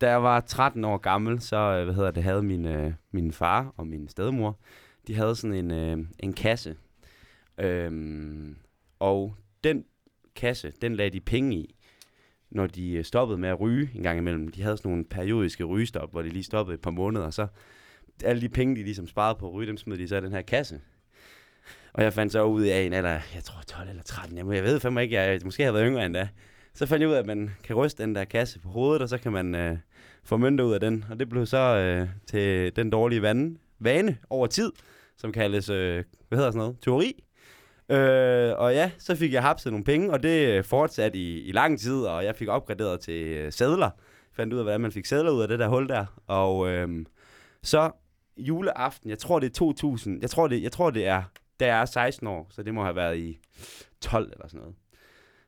da jeg var 13 år gammel, så øh, hvad hedder det, havde min, øh, min far og min stedmor, de havde sådan en, øh, en kasse. Øhm, og den kasse, den lagde de penge i, når de øh, stoppede med at ryge en gang imellem. De havde sådan nogle periodiske rygestop, hvor de lige stoppede et par måneder, og så alle de penge, de ligesom sparede på at ryge, dem smed de så i den her kasse. Og jeg fandt så ud af en alder, jeg tror 12 eller 13, jeg, jeg ved fandme ikke, jeg måske har været yngre end da. Så fandt jeg ud af, at man kan ryste den der kasse på hovedet, og så kan man øh, få mønter ud af den. Og det blev så øh, til den dårlige vane, vane over tid, som kaldes, øh, hvad hedder sådan noget, teori. Øh, og ja, så fik jeg hapset nogle penge, og det øh, fortsatte i, i lang tid, og jeg fik opgraderet til øh, sædler. Fandt ud af, hvordan man fik sædler ud af det der hul der. Og øh, så juleaften, jeg tror det er 2000, jeg tror det, jeg tror det er, da jeg er 16 år, så det må have været i 12 eller sådan noget.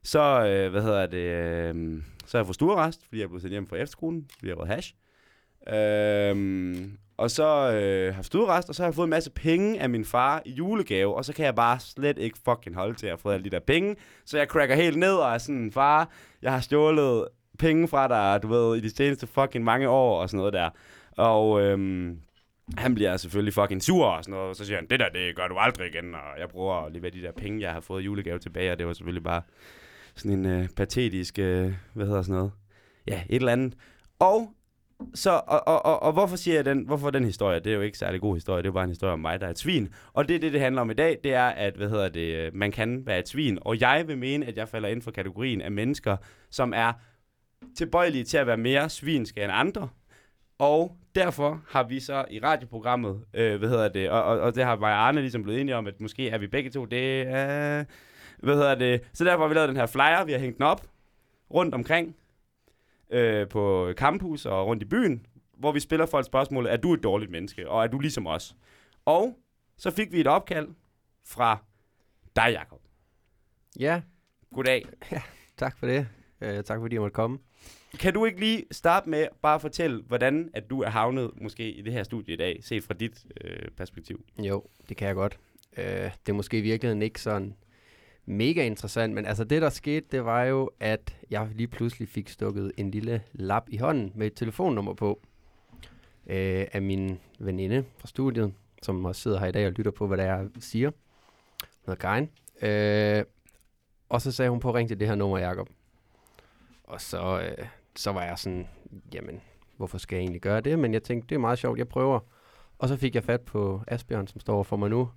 Så, øh, hvad hedder det, øh, så har jeg fået stuerrest, fordi jeg er blevet sendt hjem fra efterskolen, fordi jeg har hash. Øh, og så øh, har stuerrest, og så har jeg fået en masse penge af min far i julegave, og så kan jeg bare slet ikke fucking holde til at få alle de der penge. Så jeg cracker helt ned og er sådan, far, jeg har stjålet penge fra dig, du ved, i de seneste fucking mange år og sådan noget der. Og øhm, han bliver selvfølgelig fucking sur og sådan noget, og så siger han, det der, det gør du aldrig igen, og jeg bruger lige de der penge, jeg har fået i julegave tilbage, og det var selvfølgelig bare sådan en øh, patetisk, øh, hvad hedder sådan noget, ja, et eller andet. Og så, og, og, og, og hvorfor siger jeg den, hvorfor den historie? Det er jo ikke særlig god historie, det er jo bare en historie om mig, der er et svin. Og det det, det handler om i dag, det er, at, hvad hedder det, øh, man kan være et svin. Og jeg vil mene, at jeg falder inden for kategorien af mennesker, som er tilbøjelige til at være mere svinske end andre. Og derfor har vi så i radioprogrammet, øh, hvad hedder det, og, og, og det har mig og Arne ligesom blevet enige om, at måske er vi begge to, det er, øh, hvad hedder det, så derfor har vi lavet den her flyer, vi har hængt den op rundt omkring, øh, på campus og rundt i byen, hvor vi spiller folk spørgsmålet, er du et dårligt menneske, og er du ligesom os? Og så fik vi et opkald fra dig, Jacob. Ja. Goddag. Ja, tak for det. Uh, tak fordi jeg måtte komme. Kan du ikke lige starte med bare at fortælle, hvordan at du er havnet måske i det her studie i dag, set fra dit øh, perspektiv? Jo, det kan jeg godt. Uh, det er måske i virkeligheden ikke sådan mega interessant, men altså det, der skete, det var jo, at jeg lige pludselig fik stukket en lille lap i hånden med et telefonnummer på øh, af min veninde fra studiet, som også sidder her i dag og lytter på, hvad der jeg siger. Noget Karin. Øh, og så sagde hun på, ring til det her nummer, Jacob. Og så, øh, så var jeg sådan, jamen, hvorfor skal jeg egentlig gøre det? Men jeg tænkte, det er meget sjovt, jeg prøver. Og så fik jeg fat på Asbjørn, som står for mig nu,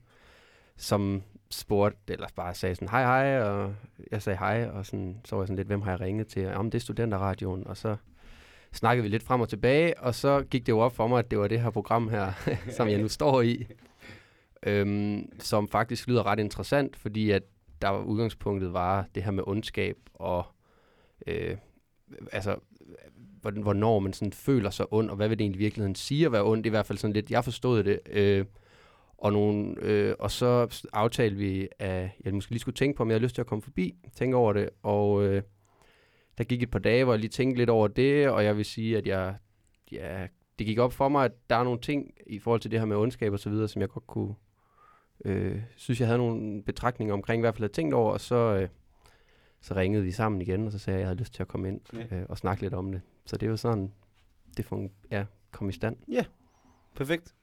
som spurgte, eller bare sagde sådan, hej hej, og jeg sagde hej, og sådan, så var jeg sådan lidt, hvem har jeg ringet til? Jamen, det er studenterradioen, og så snakkede vi lidt frem og tilbage, og så gik det jo op for mig, at det var det her program her, som jeg nu står i, øhm, som faktisk lyder ret interessant, fordi at der var udgangspunktet var det her med ondskab, og øh, altså, hvornår man sådan føler sig ond, og hvad vil det egentlig i virkeligheden sige at være ond, i hvert fald sådan lidt, jeg forstod det, øh, og, nogle, øh, og så aftalte vi, at jeg måske lige skulle tænke på, om jeg havde lyst til at komme forbi, tænke over det. Og øh, der gik et par dage, hvor jeg lige tænkte lidt over det, og jeg vil sige, at jeg, ja, det gik op for mig, at der er nogle ting i forhold til det her med ondskab og så videre, som jeg godt kunne, øh, synes jeg havde nogle betragtninger omkring, i hvert fald havde tænkt over, og så, øh, så ringede vi sammen igen, og så sagde jeg, at jeg havde lyst til at komme ind ja. øh, og snakke lidt om det. Så det var sådan, det fung- ja, kom i stand. Ja, perfekt.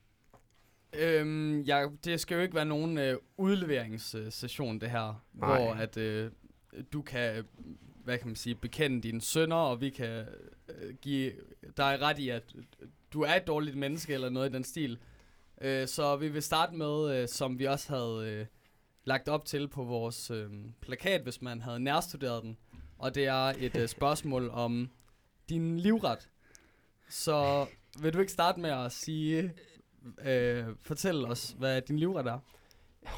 Øhm, ja, det skal jo ikke være nogen øh, udleveringssession, det her, Nej. hvor at øh, du kan, hvad kan man sige, bekende dine sønner, og vi kan øh, give dig ret i, at du er et dårligt menneske, eller noget i den stil. Øh, så vi vil starte med, øh, som vi også havde øh, lagt op til på vores øh, plakat, hvis man havde nærstuderet den, og det er et øh, spørgsmål om din livret. Så vil du ikke starte med at sige øh, fortælle os, hvad din livret er?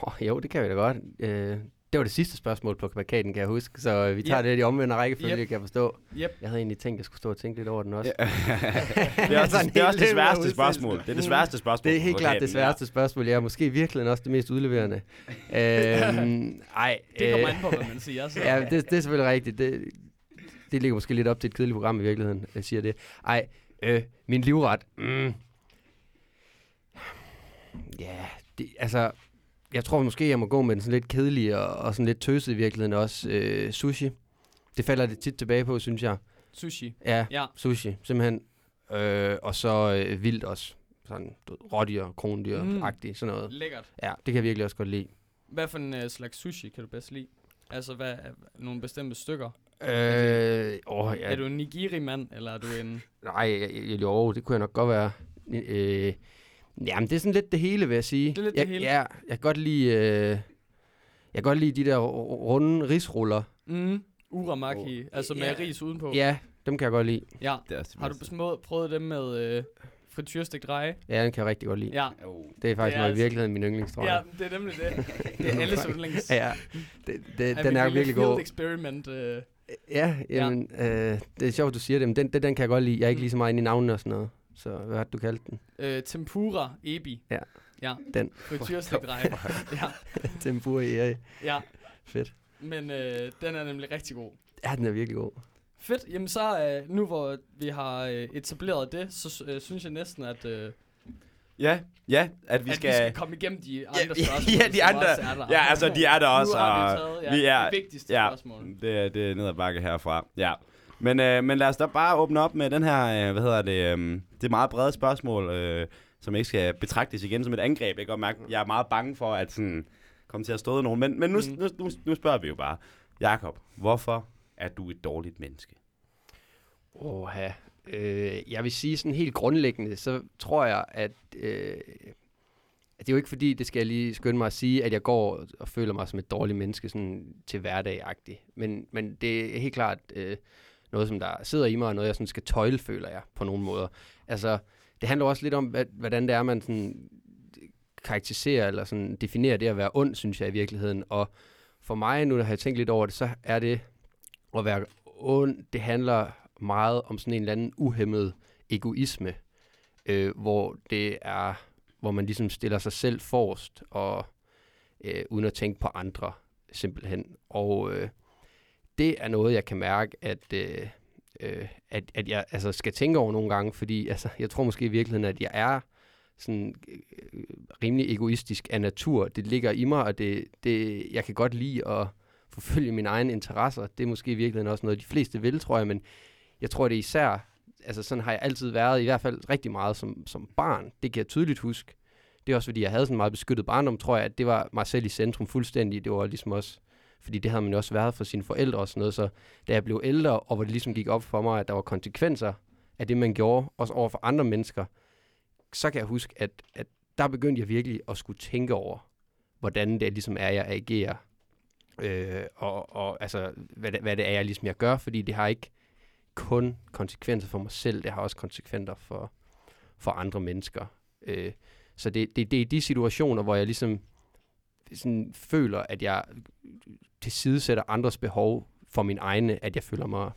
Oh, jo, det kan vi da godt. Øh, det var det sidste spørgsmål på plakaten, kan jeg huske. Så vi tager yep. det i omvendte rækkefølge, yep. kan jeg forstå. Yep. Jeg havde egentlig tænkt, at jeg skulle stå og tænke lidt over den også. det er også, det, det, er også det sværeste spørgsmål. Det er det sværeste spørgsmål. Det er helt klart det sværeste spørgsmål. Jeg er måske virkelig også det mest udleverende. øhm, ej, det kommer øh, an på, hvad man siger. Så. ja, det, det er selvfølgelig rigtigt. Det, det ligger måske lidt op til et kedeligt program i virkeligheden, jeg siger det. Ej, øh, min livret. Mm, Ja, det, altså, jeg tror måske, jeg må gå med den sådan lidt kedelig og, og sådan lidt tøset i virkeligheden også. Øh, sushi. Det falder det tit tilbage på, synes jeg. Sushi? Ja, ja. sushi. Simpelthen Øh, og så øh, vildt også. Sådan du rådyr, krondyr-agtigt, sådan noget. Lækkert. Ja, det kan jeg virkelig også godt lide. Hvad for en uh, slags sushi kan du bedst lide? Altså, hvad er nogle bestemte stykker? Øh, åh, Ja. Er du en nigiri-mand, eller er du en... Nej, jo, det kunne jeg nok godt være. Øh, jamen, det er sådan lidt det hele, vil jeg sige. Det er lidt jeg, det hele? Ja, jeg kan godt lide, øh, jeg kan godt lide de der ru- runde risruller. Mm, uramaki, Oh, altså med ja. ris udenpå. Ja, dem kan jeg godt lide. ja. Det er også det Har du små, prøvet dem med øh, frityrestegt reje? Ja, den kan jeg rigtig godt lide. Ja. Jo. Det er faktisk er noget i altså- virkeligheden min yndlings, tror Ja, det er nemlig det. Det er alles yndlings. Ja, det, det, den er virkelig god. experiment. Øh, Ja, jamen, øh, det er sjovt, du siger det, men den, den, den kan jeg godt lide. Jeg er ikke Mm. lige så meget inde i navnene og sådan noget. Så hvad har du kaldt den? øh, tempura ebi. Ja. Ja. Den. Frityrestegt reje. ja. Tempura i ja. Fedt. Men øh, den er nemlig rigtig god. Ja, den er virkelig god. Fedt. Jamen så, øh, nu hvor vi har øh, etableret det, så øh, synes jeg næsten, at, øh, Ja, ja, at vi at skal... vi skal komme igennem de andre ja, spørgsmål, ja, de andre. også er der. Ja, altså, de er der også. Nu har vi og taget ja, vi er- de vigtigste ja, spørgsmål. Det, er- det er ned ad bakke herfra. Ja. Men, øh, men lad os da bare åbne op med den her, øh, hvad hedder det, øh, det meget brede spørgsmål, øh, som ikke skal betragtes igen som et angreb. Jeg kan godt mærke, jeg er meget bange for at sådan, komme til at stå nogen. Men, men nu, Mm. nu, nu, nu spørger vi jo bare. Jakob, hvorfor er du et dårligt menneske? Oha. Øh, jeg vil sige sådan helt grundlæggende, så tror jeg, at, øh, det er jo ikke fordi, det skal jeg lige skynde mig at sige, at jeg går og føler mig som et dårligt menneske sådan til hverdag-agtigt. Men, men det er helt klart øh, noget, som der sidder i mig, og noget, jeg sådan skal tøjle, føler jeg, på nogle måder. Altså, det handler også lidt om, hvad, hvordan det er, man sådan karakteriserer eller sådan definerer det at være ond, synes jeg i virkeligheden. Og for mig, nu når jeg har tænkt lidt over det, så er det at være ond, det handler meget om sådan en eller anden uhemmet egoisme, øh, hvor det er, hvor man ligesom stiller sig selv forrest, og øh, uden at tænke på andre, simpelthen. Og øh, det er noget, jeg kan mærke, at, øh, øh, at, at jeg altså, skal tænke over nogle gange, fordi altså, jeg tror måske i virkeligheden, at jeg er sådan øh, rimelig egoistisk af natur. Det ligger i mig, og det, det, jeg kan godt lide at forfølge mine egne interesser. Det er måske i virkeligheden også noget, de fleste vil, tror jeg, men jeg tror, det er især, altså sådan har jeg altid været, i hvert fald rigtig meget som, som barn. Det kan jeg tydeligt huske. Det er også, fordi jeg havde sådan en meget beskyttet barndom, tror jeg, at det var mig selv i centrum fuldstændig. Det var ligesom også, fordi det havde man jo også været for sine forældre og sådan noget. Så da jeg blev ældre, og hvor det ligesom gik op for mig, at der var konsekvenser af det, man gjorde, også over for andre mennesker, så kan jeg huske, at, at der begyndte jeg virkelig at skulle tænke over, hvordan det ligesom er, jeg agerer. Øh, og, og altså, hvad det, hvad det er, jeg ligesom jeg gør, fordi det har ikke kun konsekvenser for mig selv, det har også konsekvenser for, for andre mennesker. Øh, så det, det, det er de situationer, hvor jeg ligesom sådan føler, at jeg tilsidesætter andres behov for min egne, at jeg føler mig,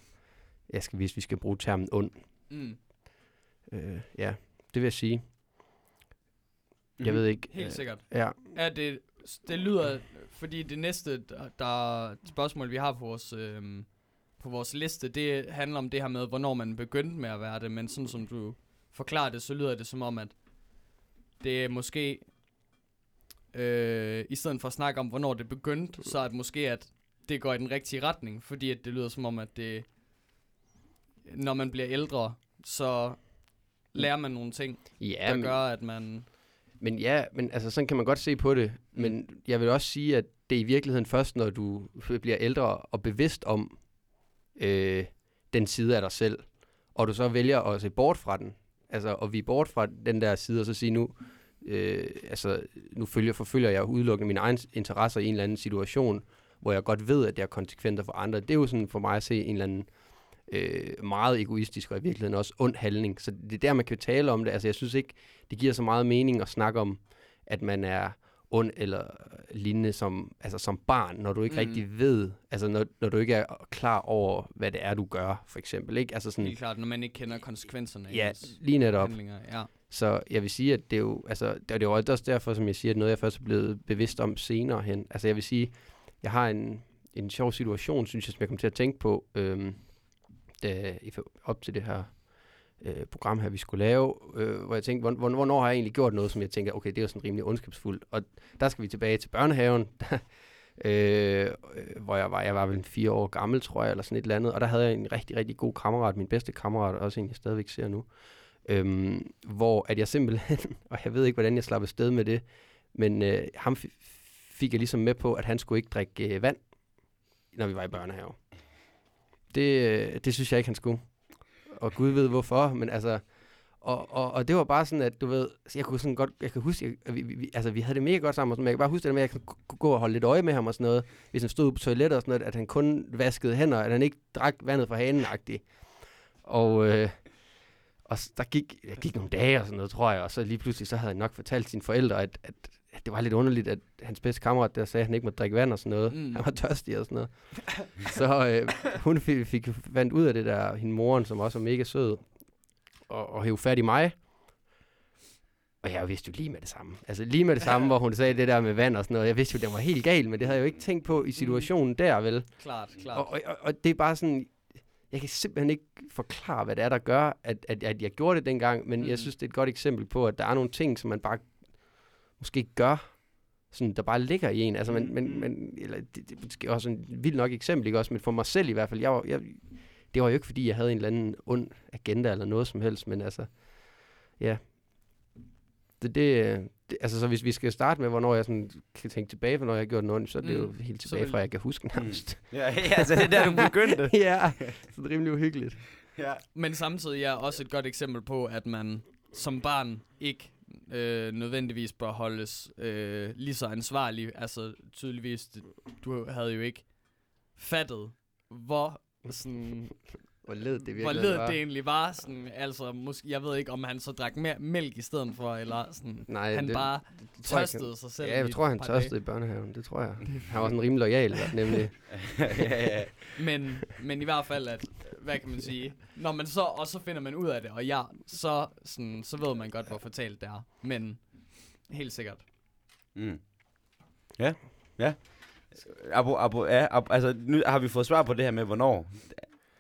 jeg skal, hvis vi skal bruge termen ond. Mm. Øh, ja, det vil jeg sige. Mhm. Jeg ved ikke. Helt øh, sikkert. Ja, Er det, det lyder, fordi det næste der, der spørgsmål, vi har på vores, øhm, på vores liste, det handler om det her med, hvornår man begyndte med at være det, men sådan som du forklarer det, så lyder det som om, at det er måske, øh, i stedet for at snakke om, hvornår det begyndte, så er det måske, at det går i den rigtige retning, fordi at det lyder som om, at det, når man bliver ældre, så lærer man nogle ting, ja der men, gør, at man... men ja, men altså sådan kan man godt se på det. Men jeg vil også sige, at det er i virkeligheden først, når du bliver ældre og bevidst om øh, den side af dig selv, og du så vælger at se bort fra den, altså at vi bort fra den der side, og så sige nu, øh, altså nu følger, forfølger jeg udelukkende mine egne interesser i en eller anden situation, hvor jeg godt ved, at det har konsekvenser for andre. Det er jo sådan for mig at se en eller anden øh, meget egoistisk og i virkeligheden også ond handling. Så det er der, man kan tale om det. Altså jeg synes ikke, det giver så meget mening at snakke om, at man er ond eller lignende som, altså som barn, når du ikke Mm. rigtig ved, altså når, når du ikke er klar over, hvad det er, du gør, for eksempel. Ikke? Altså sådan, Helt klart, når man ikke kender konsekvenserne af ja, lige netop. handlinger. Ja. Så jeg vil sige, at det er jo, altså, det er jo også derfor, som jeg siger, at noget, jeg først er blevet bevidst om senere hen. Altså jeg vil sige, jeg har en, en sjov situation, synes jeg, som jeg kom til at tænke på, øhm, da, op til det her øh, program her, vi skulle lave, øh, hvor jeg tænkte, hvor, hvornår har jeg egentlig gjort noget, som jeg tænker, okay, det er jo sådan rimelig ondskabsfuldt. Og der skal vi tilbage til børnehaven, øh, øh, hvor jeg var, jeg var vel fire år gammel, tror jeg, eller sådan et eller andet, og der havde jeg en rigtig, rigtig god kammerat, min bedste kammerat, også en, jeg stadigvæk ser nu, Øhm, hvor at jeg simpelthen, og jeg ved ikke, hvordan jeg slap sted med det, men øh, ham f- fik jeg ligesom med på, at han skulle ikke drikke øh, vand, når vi var i børnehave. Det, øh, det synes jeg ikke, han skulle. Og Gud ved hvorfor, men altså... Og, og, og det var bare sådan, at du ved, så jeg kunne sådan godt, jeg kan huske, at vi, vi, altså vi havde det mega godt sammen, og sådan, men jeg kan bare huske det med, at jeg kunne gå og holde lidt øje med ham og sådan noget, hvis han stod på toilettet og sådan noget, at han kun vaskede hænder, at han ikke drak vandet fra hanen -agtigt. Og, øh, og der gik, der gik nogle dage og sådan noget, tror jeg, og så lige pludselig, så havde han nok fortalt sine forældre, at, at, at det var lidt underligt, at hans bedste kammerat der sagde, at han ikke måtte drikke vand og sådan noget. Mm. Mm. Han var tørstig og sådan noget. så øh, hun fik, fik vandt ud af det der, hende moren, som også var mega sød, og, og hævde fat i mig. Og jeg vidste jo lige med det samme. Altså lige med det samme, hvor hun sagde det der med vand og sådan noget. Jeg vidste jo, det var helt galt, men det havde jeg jo ikke tænkt på i situationen der, vel? Klart, klart. Og, og, og det er bare sådan, jeg kan simpelthen ikke forklare, hvad det er, der gør, at, at, at jeg gjorde det dengang, men mm. Jeg synes, det er et godt eksempel på, at der er nogle ting, som man bare måske gør, sådan, der bare ligger i en. Altså, men, men, men eller, det, det er måske også en vildt nok eksempel, ikke også? Men for mig selv i hvert fald, jeg, var, jeg, det var jo ikke, fordi jeg havde en eller anden ond agenda eller noget som helst, men altså, ja. Det, det, det, altså, så hvis vi skal starte med, hvornår jeg sådan kan tænke tilbage, hvornår jeg har gjort noget så er det Mm. jo helt tilbage fra, jeg kan huske nærmest. Ja, ja, altså det er der, du begyndte. ja, så det er rimelig uhyggeligt. ja. Men samtidig er også et godt eksempel på, at man som barn ikke øh, nødvendigvis bør holdes øh, lige så ansvarlig. Altså tydeligvis, du havde jo ikke fattet, hvor sådan, Hvor led det virkelig hvor ledet var. det egentlig var. Sådan, altså, måske, jeg ved ikke, om han så drak mere mælk i stedet for, eller sådan, Nej, han det, bare det jeg tørstede sig selv. Ja, jeg tror, han par dage. tørstede i børnehaven. Det tror jeg. Han var sådan rimelig lojal, nemlig. ja, ja. Men, men i hvert fald, at, hvad kan man sige, når man så, og så finder man ud af det, og ja, så, sådan, så ved man godt, hvor fortalt det er. Men helt sikkert. Mm. Ja, ja. Abo, abo, ja, abo, altså, nu har vi fået svar på det her med, hvornår.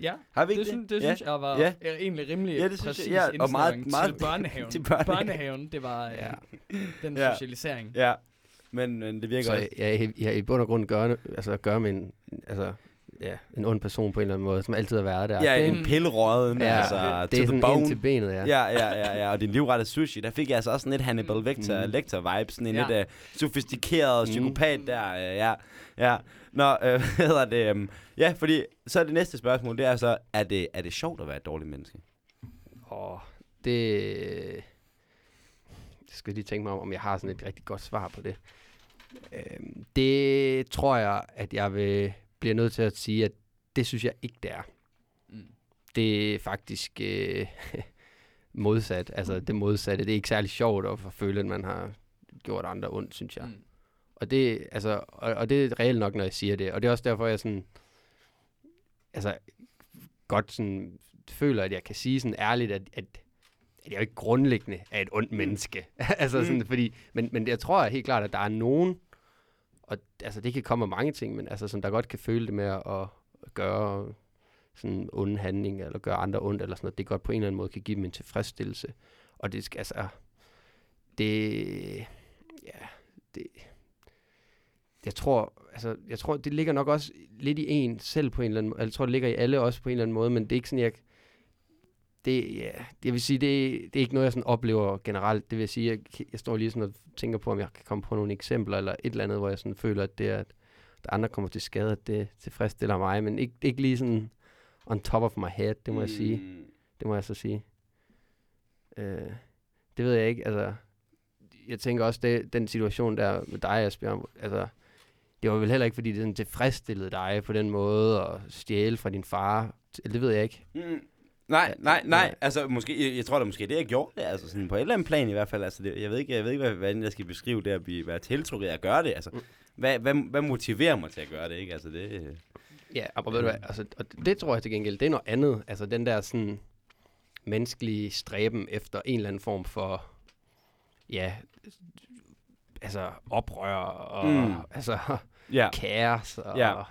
Ja, Har vi ikke det, det? synes, det ja. synes jeg var Ja. ja. egentlig rimelig Ja, det synes præcis jeg- ja, og meget- indstilling meget- til børnehaven. til børnehaven. børnehaven, det var ja. Ja. den Ja. socialisering. Ja, men, men det virker Så også. jeg, jeg, jeg er i bund og grund gør, altså, gør med en, altså, ja, en ond person på en eller anden måde, som altid har været der. Ja, det, er en pillerøden, ja, altså, det er to the sådan bone. til benet, ja. Ja, ja, ja, ja, og din livrettede sushi, der fik jeg altså også sådan lidt Hannibal Mm. Lecter, Mm. Lecter vibe, sådan en Ja. lidt uh, sofistikeret Mm. psykopat der, uh, ja, ja. Nå, øh, hvad hedder det, um, ja, fordi så er det næste spørgsmål, det er så, er det, er det sjovt at være et dårligt menneske? Åh, det... Jeg skal lige tænke mig om, om jeg har sådan et rigtig godt svar på det. Øhm, det tror jeg, at jeg vil, bliver nødt til at sige, at det synes jeg ikke, det er. Mm. Det er faktisk øh, modsat. Altså det modsatte. Det er ikke særlig sjovt at føle, at man har gjort andre ondt, synes jeg. Mm. Og det, altså, og, og det er reelt nok, når jeg siger det. Og det er også derfor, jeg sådan, altså, godt sådan, føler, at jeg kan sige sådan ærligt, at, at, at jeg jo ikke grundlæggende er et ondt menneske. altså Mm. sådan, fordi, men, men jeg tror helt klart, at der er nogen, og altså, det kan komme af mange ting, men altså, som der godt kan føle det med at, at gøre sådan onde handlinger, eller gøre andre ondt, eller sådan noget, det godt på en eller anden måde kan give dem en tilfredsstillelse. Og det skal altså, det, ja, det, jeg tror, altså, jeg tror, det ligger nok også lidt i en selv på en eller anden måde. Jeg tror, det ligger i alle også på en eller anden måde, men det er ikke sådan, jeg, det, ja, det vil sige, det, det er ikke noget, jeg sådan oplever generelt. Det vil sige, jeg, jeg står lige sådan og tænker på, om jeg kan komme på nogle eksempler, eller et eller andet, hvor jeg sådan føler, at det er, at der andre kommer til skade, at det tilfredsstiller mig, men ikke, ikke lige sådan on top of my head, det må mm. jeg sige. Det må jeg så sige. Øh, det ved jeg ikke, altså, jeg tænker også, det, den situation der med dig, Asbjørn, altså, det var vel heller ikke, fordi det sådan tilfredsstillede dig på den måde, at stjæle fra din far. Det ved jeg ikke. Mm. Nej, nej, nej. Altså, måske, jeg, jeg tror da måske, det jeg gjorde det, altså sådan på et eller andet plan i hvert fald. Altså, det, jeg ved ikke, jeg ved ikke, hvad, hvordan jeg skal beskrive det at blive, være tiltrukket af at gøre det. Altså, hvad, hvad, hvad motiverer mig til at gøre det, ikke? Altså, det... øh, Ja, og ved du hvad, altså, og det tror jeg til gengæld, det er noget andet. Altså den der sådan menneskelige stræben efter en eller anden form for, ja, altså oprør og mm. altså Ja. kaos og Ja.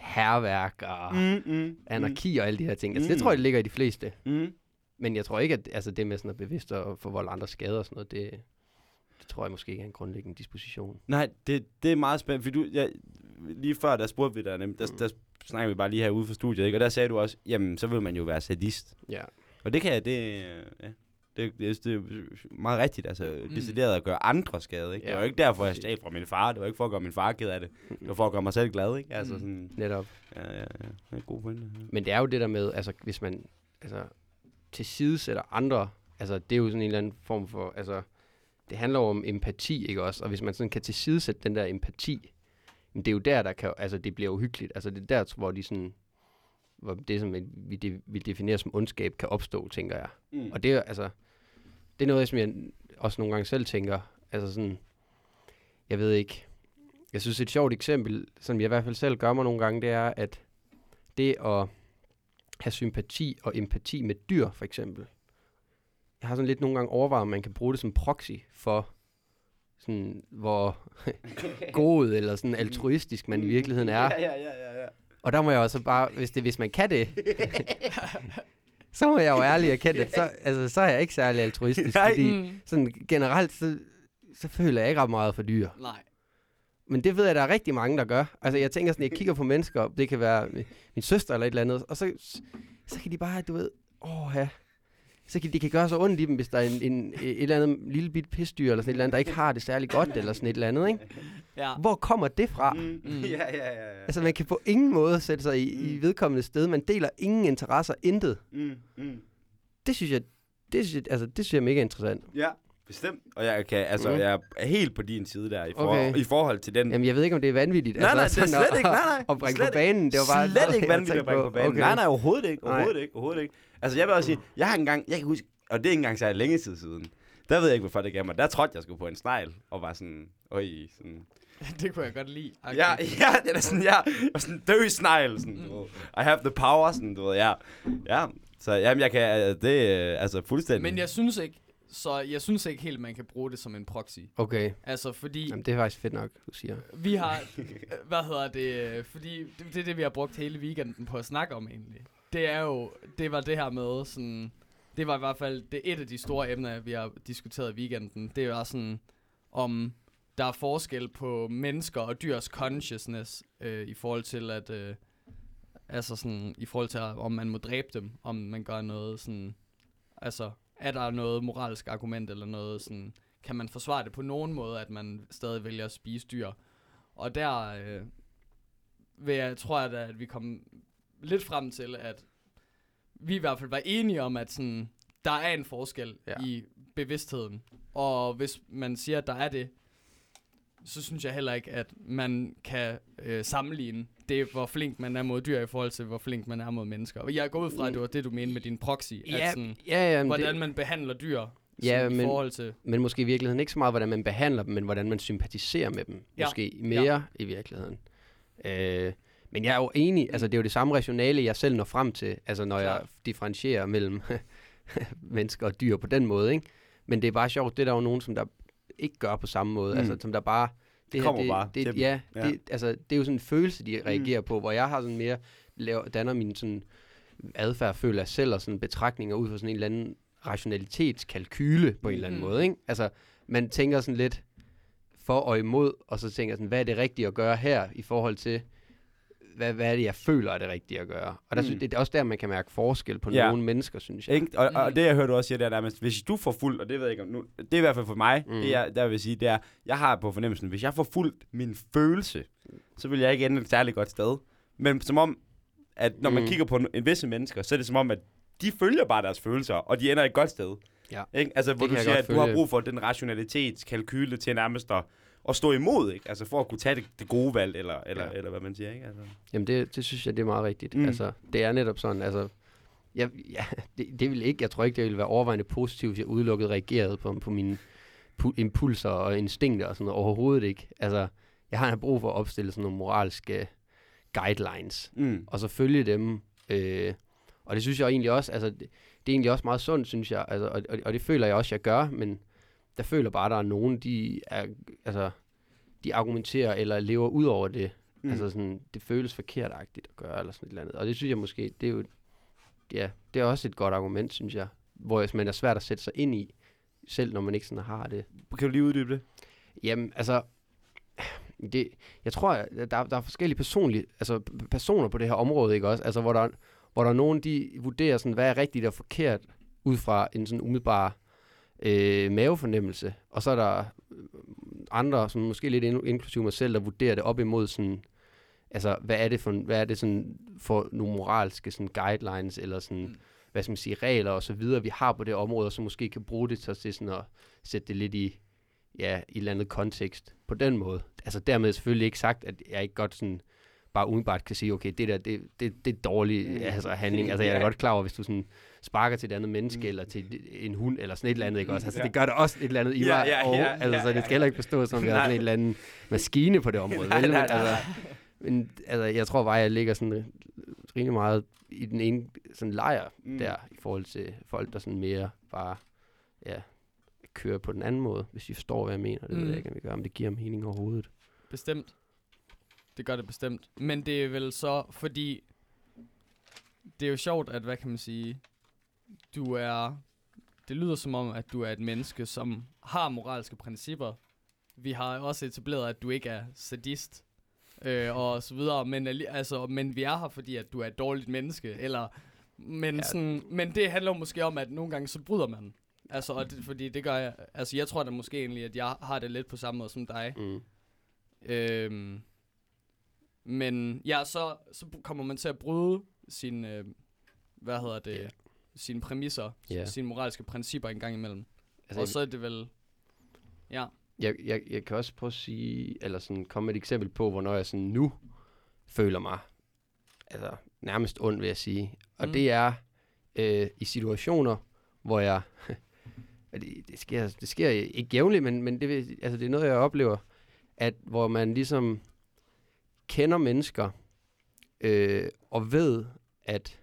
Herværk og mm. Mm, mm, anarki og alle de her ting. Altså, det Mm. tror jeg, det ligger i de fleste. Mm. Mm. Men jeg tror ikke, at altså, det med sådan at bevidst at forvolde andre skader og sådan noget, det, det tror jeg måske ikke er en grundlæggende disposition. Nej, det, det er meget spændende, fordi du, jeg, lige før, der spurgte vi dig, nemlig, der, der snakkede vi bare lige herude for studiet, ikke? og der sagde du også, jamen, så vil man jo være sadist. Ja. Og det kan jeg, det, ja. Det, det, det er meget rigtigt, altså mm. decideret at gøre andre skade, ikke? Ja. Det var ikke derfor, jeg stjal fra min far. Det var ikke for at gøre min far ked af det. Det var for at gøre mig selv glad, ikke? Altså Mm. sådan, Netop. ja, ja, ja. Det er en god pointe. Ja. Men det er jo det der med, altså hvis man altså, tilsidesætter andre, altså det er jo sådan en eller anden form for, altså det handler jo om empati, ikke også? Og hvis man sådan kan tilsidesætte den der empati, men det er jo der, der kan, altså det bliver uhyggeligt. Altså det er der, hvor de sådan, hvor det, som vi, vi definerer som ondskab, kan opstå, tænker jeg. Mm. Og det er altså, det er noget, som jeg også nogle gange selv tænker, altså sådan, jeg ved ikke, jeg synes et sjovt eksempel, som jeg i hvert fald selv gør mig nogle gange, det er, at det at have sympati og empati med dyr, for eksempel. Jeg har sådan lidt nogle gange overvejet, om man kan bruge det som proxy for, sådan, hvor god eller sådan altruistisk man i virkeligheden er. Ja, ja, ja, ja, ja. Og der må jeg også bare, hvis, det, hvis man kan det, så må jeg jo ærligt erkende, at så, altså, så er jeg ikke særlig altruistisk, Nej. fordi Mm. sådan generelt, så, så føler jeg ikke ret meget for dyr. Nej. Men det ved jeg, der er rigtig mange, der gør. Altså, jeg tænker sådan, jeg kigger på mennesker, det kan være min, min søster eller et eller andet, og så, så kan de bare, du ved, åh ja, så kan det kan gøre så ondt i dem, hvis der er en, en, et eller andet lille bit pisdyr, eller sådan et eller andet, der ikke har det særlig godt, eller sådan et eller andet, ikke? Ja. Hvor kommer det fra? Mm. Mm. Ja, ja, ja, ja. Altså, man kan på ingen måde sætte sig i, i vedkommende sted. Man deler ingen interesser, intet. Mm. Mm. Det synes jeg, det synes jeg, altså, det synes jeg er mega interessant. Ja, bestemt. Og jeg kan, altså, Mm. jeg er helt på din side der, i, for, Okay. i forhold til den... Jamen, jeg ved ikke, om det er vanvittigt. Nej, nej, det er slet at- ikke, nej, nej. At bringe Slet på banen, det var bare... Slet ikke vanvittigt at bringe på banen. Okay. Nej, nej, overhovedet ikke. Overhovedet Nej. ikke. Overhovedet ikke. Altså, jeg vil også sige, jeg har engang, jeg kan huske, og det er ikke engang så længe tid siden, der ved jeg ikke, hvorfor det gav mig. Der trodde jeg skulle på en snegl, og var sådan, øj, sådan... det kunne jeg godt lide. Okay. Ja, ja, det er sådan, ja, jeg var sådan død snegl, sådan, du ved. I have the power, sådan, du ved, ja. Ja, så jamen, jeg kan, øh, det er altså fuldstændig. Men jeg synes ikke, så jeg synes ikke helt, man kan bruge det som en proxy. Okay, Altså, fordi Jamen, det er faktisk fedt nok, du siger. vi har, øh, hvad hedder det, øh, fordi det, det er det, vi har brugt hele weekenden på at snakke om egentlig. Det er jo, det var det her med sådan, det var i hvert fald det et af de store emner, vi har diskuteret i weekenden. Det var sådan, om der er forskel på mennesker og dyrs consciousness øh, i forhold til at, øh, altså sådan, i forhold til, om man må dræbe dem, om man gør noget sådan, altså, er der noget moralsk argument eller noget sådan, kan man forsvare det på nogen måde, at man stadig vælger at spise dyr? Og der øh, vil jeg, tror jeg da, at vi kom lidt frem til, at vi i hvert fald var enige om, at sådan, der er en forskel Ja. ja. i bevidstheden. Og hvis man siger, at der er det, så synes jeg heller ikke, at man kan øh, sammenligne det, hvor flink man er mod dyr, i forhold til, hvor flink man er mod mennesker. Og jeg går ud fra, at det var det, du mente med din proxy. at sådan, ja, ja, men, hvordan det, man behandler dyr Ja, sådan, i men- forhold til... men måske i virkeligheden ikke så meget, hvordan man behandler dem, men hvordan man sympatiserer med dem. Ja. Måske mere ja. i virkeligheden. Øh, men jeg er jo enig, altså det er jo det samme rationale, jeg selv når frem til, altså når jeg Klart. differentierer mellem mennesker og dyr på den måde, ikke? Men det er bare sjovt, det er der jo nogen, som der ikke gør på samme måde, Mm. altså som der bare... Det Kommer det, bare det, dem. ja, Ja. Det, altså, det er jo sådan en følelse, de reagerer på, hvor jeg har sådan mere, laver, danner min sådan adfærd, føler jeg selv, og sådan betragtninger ud fra sådan en eller anden rationalitetskalkyle på en eller anden Mhm. måde, ikke? Altså, man tænker sådan lidt for og imod, og så tænker jeg sådan, hvad er det rigtige at gøre her, i forhold til, hvad, hvad er det, jeg føler er det rigtige at gøre? Og der, Mm. synes, det er også der, man kan mærke forskel på Ja. nogle mennesker, synes jeg. Ikke? Og, og Mm. det, jeg hørte du også sige, det er nærmest, hvis du får fuldt, og det ved jeg ikke om nu, det er i hvert fald for mig, Mm. det jeg, der vil sige, det er, jeg har på fornemmelsen, hvis jeg får fuldt min følelse, så vil jeg ikke ende et særligt godt sted. Men som om, at når man Mm. kigger på en, en visse mennesker, så er det som om, at de følger bare deres følelser, og de ender et godt sted. Ja. Ikke? Altså, hvor Det du siger, at du har følge. brug for den rationalitetskalkyle til nærmest at, at stå imod, ikke? Altså, for at kunne tage det, det gode valg, eller, eller, Ja. eller hvad man siger, ikke? Altså. Jamen, det, det synes jeg, det er meget rigtigt. Mm. Altså, det er netop sådan, altså, jeg, ja, det, det vil ikke, jeg tror ikke, det ville være overvejende positivt, hvis jeg udelukket reagerede på, på mine pu- impulser og instinkter og sådan noget. Overhovedet ikke. Altså, jeg har brug for at opstille sådan nogle moralske guidelines, Mm. og så følge dem. Øh, og det synes jeg egentlig også, altså, det, det er egentlig også meget sundt, synes jeg, altså, og, og, og det føler jeg også, jeg gør, men der føler bare, at der er nogen, de er, altså, de argumenterer eller lever ud over det. Mm. Altså sådan, det føles forkertagtigt at gøre, eller sådan et eller andet. Og det synes jeg måske, det er jo, ja, det er også et godt argument, synes jeg. Hvor man er svært at sætte sig ind i, selv når man ikke sådan har det. Kan du lige uddybe det? Jamen, altså, det, jeg tror, at der, der er forskellige personlige, altså personer på det her område, ikke også? Altså, hvor der er hvor der er nogen, de vurderer sådan, hvad er rigtigt og forkert, ud fra en sådan umiddelbar øh, mavefornemmelse, og så er der øh, andre, som måske lidt inklusive mig selv, der vurderer det op imod sådan, altså, hvad er det for, hvad er det sådan for nogle moralske sådan guidelines, eller sådan, mm. hvad skal man sige, regler og så videre, vi har på det område, og så måske kan bruge det til sådan at sætte det lidt i, ja, i et eller andet kontekst på den måde. Altså dermed selvfølgelig ikke sagt, at jeg ikke godt sådan bare umiddelbart kan sige, okay, det der, det, det, det er dårlig mm. altså, handling. Altså jeg er godt klar over, hvis du sådan sparker til et andet menneske, mm. eller til en hund, eller sådan et eller andet, ikke også? Altså ja. det gør det også et eller andet i mig, ja, ja, og, ja, altså, så det skal heller ikke forstå, som vi har sådan en eller anden maskine på det område. nej, vel? Nej, nej, altså, men altså, jeg tror bare, jeg ligger sådan rimelig meget i den ene sådan lejr mm. der, i forhold til folk, der sådan mere bare, ja, kører på den anden måde, hvis I forstår, hvad jeg mener. Det mm. ved jeg ikke, om, vi gør, om det giver mening overhovedet. Bestemt. Det gør det bestemt. Men det er vel så, fordi det er jo sjovt, at, hvad kan man sige, du er, det lyder som om, at du er et menneske, som har moralske principper. Vi har også etableret, at du ikke er sadist, øh, og så videre, men, altså, men vi er her, fordi at du er et dårligt menneske, eller, men, ja. sådan, men det handler måske om, at nogle gange så bryder man. Altså, og det, fordi det gør jeg, altså jeg tror da måske egentlig, at jeg har det lidt på samme måde som dig. Mm. Øhm, men ja, så, så kommer man til at bryde sin, øh, hvad hedder det, yeah. Sine præmisser, yeah. sine moralske principper en gang imellem. Altså, og så er det vel, ja. Jeg, jeg, jeg kan også prøve at sige, eller sådan komme med et eksempel på, hvornår jeg sådan nu føler mig altså nærmest ond, vil jeg sige. Og mm. det er øh, i situationer, hvor jeg, det, det, sker, det sker ikke jævnligt, men, men det, altså, det er noget, jeg oplever, at hvor man ligesom kender mennesker, øh, og ved, at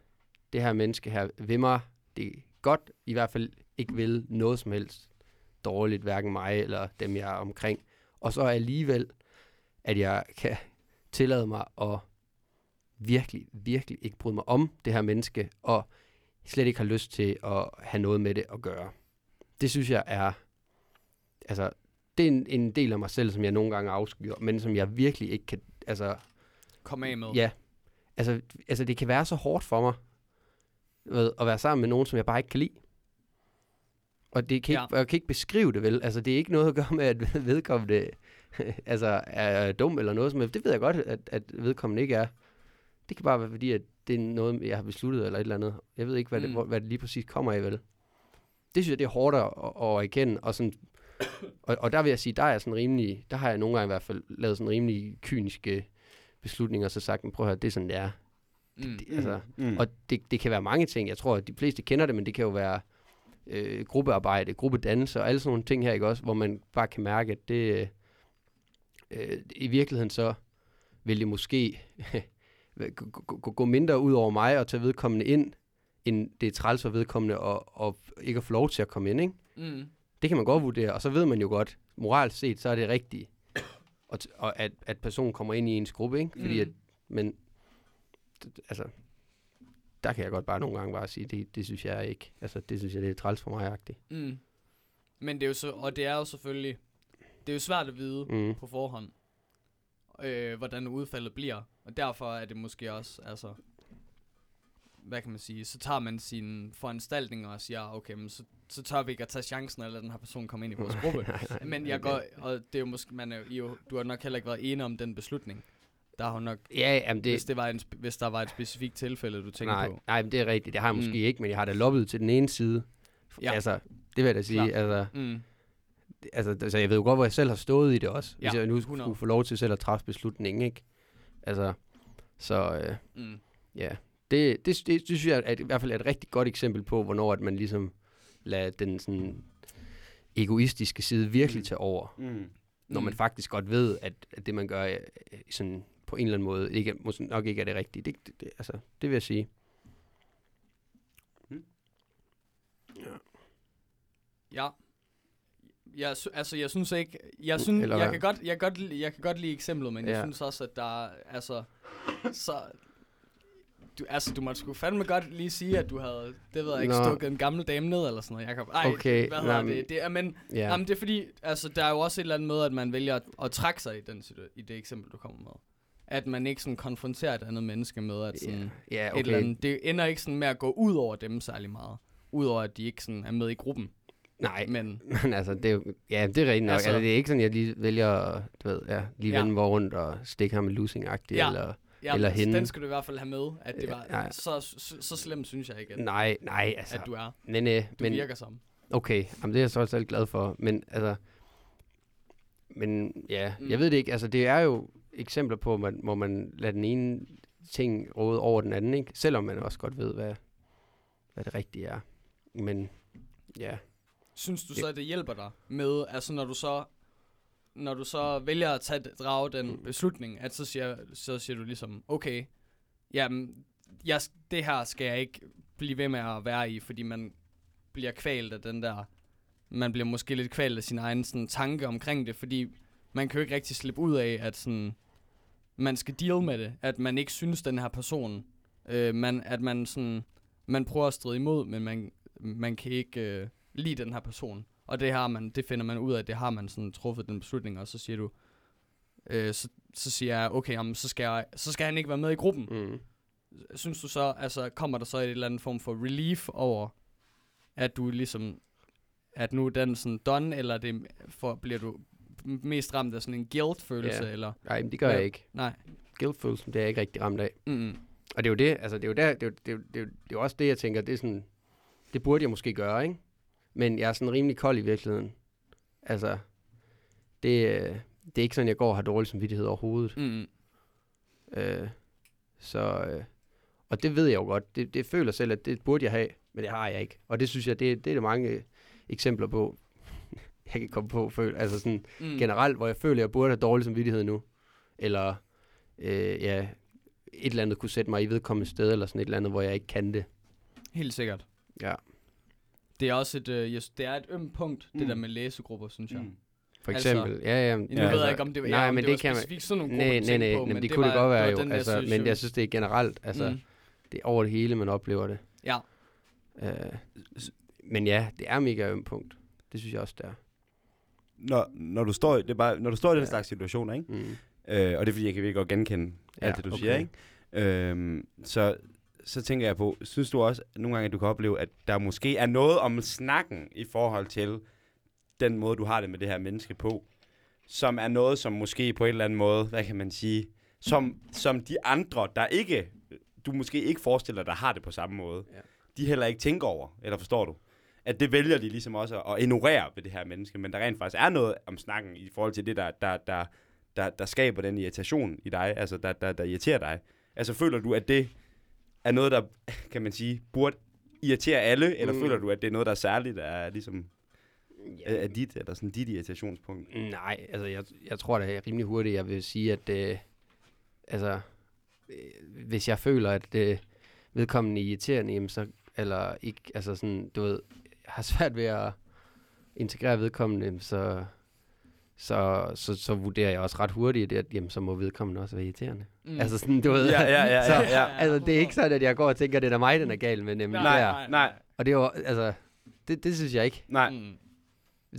det her menneske her vil mig det er godt, i hvert fald ikke vil noget som helst dårligt, hverken mig eller dem, jeg er omkring. Og så alligevel, at jeg kan tillade mig at virkelig, virkelig ikke bryde mig om det her menneske, og slet ikke har lyst til at have noget med det at gøre. Det synes jeg er, altså, det er en, en del af mig selv, som jeg nogle gange afskyer, men som jeg virkelig ikke kan, altså... Komme af med. Ja. Altså, altså, det kan være så hårdt for mig, ved, at være sammen med nogen, som jeg bare ikke kan lide. Og det kan ikke, ja. jeg kan ikke beskrive det vel. Altså, det er ikke noget at gøre med, at vedkommende altså, er dum eller noget som Det ved jeg godt, at, at vedkommende ikke er. Det kan bare være fordi, at det er noget, jeg har besluttet eller et eller andet. Jeg ved ikke, hvad, mm. det, hvor, hvad det lige præcis kommer af, vel? Det synes jeg, det er hårdt at, at, at erkende. Og, sådan, og, og der vil jeg sige, der er jeg sådan rimelig, der har jeg nogle gange i hvert fald lavet sådan rimelig kyniske beslutninger, og så sagt, prøv at høre, det er sådan, det er. Mm. Det, altså, mm. Og det, det kan være mange ting. Jeg tror, at de fleste kender det, men det kan jo være øh, gruppearbejde, gruppedannelse og alle sådan nogle ting her, ikke også, hvor man bare kan mærke, at det øh, i virkeligheden så vil det måske gå mindre ud over mig og tage vedkommende ind, end det er træls for vedkommende og, og ikke at få lov til at komme ind, ikke? Mm. Det kan man godt vurdere, og så ved man jo godt, moralt set, så er det rigtigt, og, og at, at personen kommer ind i ens gruppe, ikke? Fordi mm. at, men, altså, der kan jeg godt bare nogle gange bare sige, det, det synes jeg ikke. Altså, det synes jeg, det er træls for mig -agtigt. Mm. Men det er jo så, og det er jo selvfølgelig, det er jo svært at vide mm. på forhånd, øh, hvordan udfaldet bliver. Og derfor er det måske også, altså, hvad kan man sige, så tager man sine foranstaltninger og siger, okay, men så, så tør vi ikke at tage chancen, eller den her person kommer ind i vores gruppe. men jeg går, og det er jo måske, man er jo, du har nok heller ikke været enig om den beslutning. Der har nok, ja, jamen det, hvis, det var en, hvis der var et specifikt tilfælde, du tænker nej, på. Nej, men det er rigtigt. Det har jeg måske mm. ikke, men jeg har da loppet til den ene side. Ja. Altså, det vil jeg da sige. Klar. Altså, mm. altså, altså, jeg ved jo godt, hvor jeg selv har stået i det også. Ja, hvis jeg nu 100. skulle få lov til selv at træffe beslutningen, ikke? Altså, så øh, mm. ja. Det, det, det, det synes jeg er, i hvert fald er et rigtig godt eksempel på, hvornår at man ligesom lader den sådan egoistiske side virkelig mm. tage over. Mm. Når man mm. faktisk godt ved, at, at det man gør er, sådan på en eller anden måde ikke, måske nok ikke er det rigtige. Det, det, det, altså, det vil jeg sige. Hmm. Ja. Ja. Jeg, altså, jeg synes ikke, jeg, synes, Eller jeg, kan godt, jeg, kan godt, jeg kan godt lide eksemplet, men ja. jeg synes også, at der altså, så, du, altså, du måtte sgu fandme godt lige sige, at du havde, det ved jeg ikke, Nå. stukket en gammel dame ned, eller sådan noget, Jacob. Ej, okay. hvad hedder det? det er, men, yeah. jamen, det er fordi, altså, der er jo også et eller andet med, at man vælger at, at trække sig i, den, i det eksempel, du kommer med. At man ikke sådan konfronterer et andet menneske med, at sådan, Ja, ja et eller okay. andet, det ender ikke sådan med at gå ud over dem særlig meget. Udover at de ikke sådan er med i gruppen. Nej, Men men altså, det er jo, ja, det er rigtigt nok. Altså- Altså, det er ikke sådan, jeg lige vælger at, du ved, ja, lige Ja. vende mig rundt og stikke ham i losing-agtigt, Ja. eller... ja, Eller men hende. den skal du i hvert fald have med, at det var, Ja, så, så, så slemt synes jeg ikke, at, Nej, nej, altså... at du er. men, øh, Du men, virker som. Okay, jamen det er jeg så også glad for, men altså, men ja, mm. jeg ved det ikke, altså det er jo eksempler på, man, hvor man lader den ene ting råde over den anden, ikke? Selvom man også godt ved, hvad, hvad det rigtige er. Men ja, Synes du Det- så, at det hjælper dig med, altså når du så når du så vælger at tage, drage den Mm. beslutning, at så siger, så siger du ligesom, okay, jamen, jeg, det her skal jeg ikke blive ved med at være i, fordi man bliver kvalt af den der, man bliver måske lidt kvalt af sin egen sådan, tanke omkring det, fordi man kan jo ikke rigtig slippe ud af, at sådan, man skal deal med det, at man ikke synes, den her person, øh, man, at man sådan, man prøver at stride imod, men man, man kan ikke øh, lide den her person. Og det har man, det finder man ud af, det har man sådan truffet den beslutning, og så siger du, øh, så, så siger jeg, okay, jamen, så, skal jeg, så skal han ikke være med i gruppen. mm. Synes du så, altså kommer der så et eller andet form for relief over, at du ligesom, at nu er den sådan done, eller det for, bliver du mest ramt af sådan en guilt-følelse, Ja. eller? nej, men det gør Ja. jeg ikke. Nej. Guilt-følelsen, det er jeg ikke rigtig ramt af. Mm-mm. Og det er jo det, altså det er jo der, det er jo, det er jo, det er jo, det er jo også det, jeg tænker, det er sådan, det burde jeg måske gøre, ikke? Men jeg er sådan rimelig kold i virkeligheden. Altså, det, øh, det er ikke sådan, jeg går og har dårlig samvittighed overhovedet. Mm-mm. Øh, så, øh, og det ved jeg jo godt. Det, det føler selv, at det burde jeg have, men det har jeg ikke. Og det synes jeg, det, det er der mange øh, eksempler på, jeg kan komme på, føl, altså sådan Mm. generelt, hvor jeg føler, at jeg burde have dårlig samvittighed nu. Eller, øh, ja, et eller andet kunne sætte mig i vedkommende sted, eller sådan et eller andet, hvor jeg ikke kan det. Helt sikkert. Ja. Det er også et, øh, yes, det er et ømt punkt, mm. det der med læsegrupper, synes jeg. Mm. For Altså, eksempel, ja, ja. Nu Ja, ved altså, jeg ikke, om det var, nej, ja, om men det, det var kan man- specifikt sådan nogle grupper, Nej, du nej, nej, på, men men det, kunne det var, godt være jo, den der altså, men jeg synes, det er generelt, altså, Mm. det er over det hele, man oplever det. Ja. Øh, men ja, det er mega ømt punkt. Det synes jeg også, det er. Når, når, du står, det er bare, når du står i den Ja. slags situationer, ikke? Mm. Øh, og det er fordi, jeg kan virkelig godt genkende Ja, alt det, du okay. siger, ikke? Øhm, så, så tænker jeg på, synes du også nogle gange, at du kan opleve, at der måske er noget om snakken i forhold til den måde, du har det med det her menneske på, som er noget, som måske på en eller anden måde, hvad kan man sige, som, som de andre, der ikke, du måske ikke forestiller dig, har det på samme måde, Ja. de heller ikke tænker over, eller forstår du? At det vælger de ligesom også at, at ignorere ved det her menneske, men der rent faktisk er noget om snakken i forhold til det, der, der, der, der, der skaber den irritation i dig, altså der, der, der irriterer dig. Altså føler du, at det er noget, der, kan man sige, burde irritere alle, eller Mm. føler du, at det er noget, der er særligt er ligesom Ja, er, er dit, eller sådan dit irritationspunkt? Nej, altså jeg, jeg tror da rimelig hurtigt, jeg vil sige, at øh, altså, øh, hvis jeg føler, at øh, vedkommende er irriterende, jamen så, eller ikke, altså sådan, du ved, har svært ved at integrere vedkommende, så, så, så, så vurderer jeg også ret hurtigt, at jamen, så må vedkommende også være irriterende. Mm. Altså sådan, du ved, Ja, ja, ja, så, ja, ja. altså det er ikke sådan, at jeg går og tænker, at det er mig, den er gal, men nemlig Nej, der. nej, Nej, Og det er jo, altså, det, det synes jeg ikke. nej, Mm.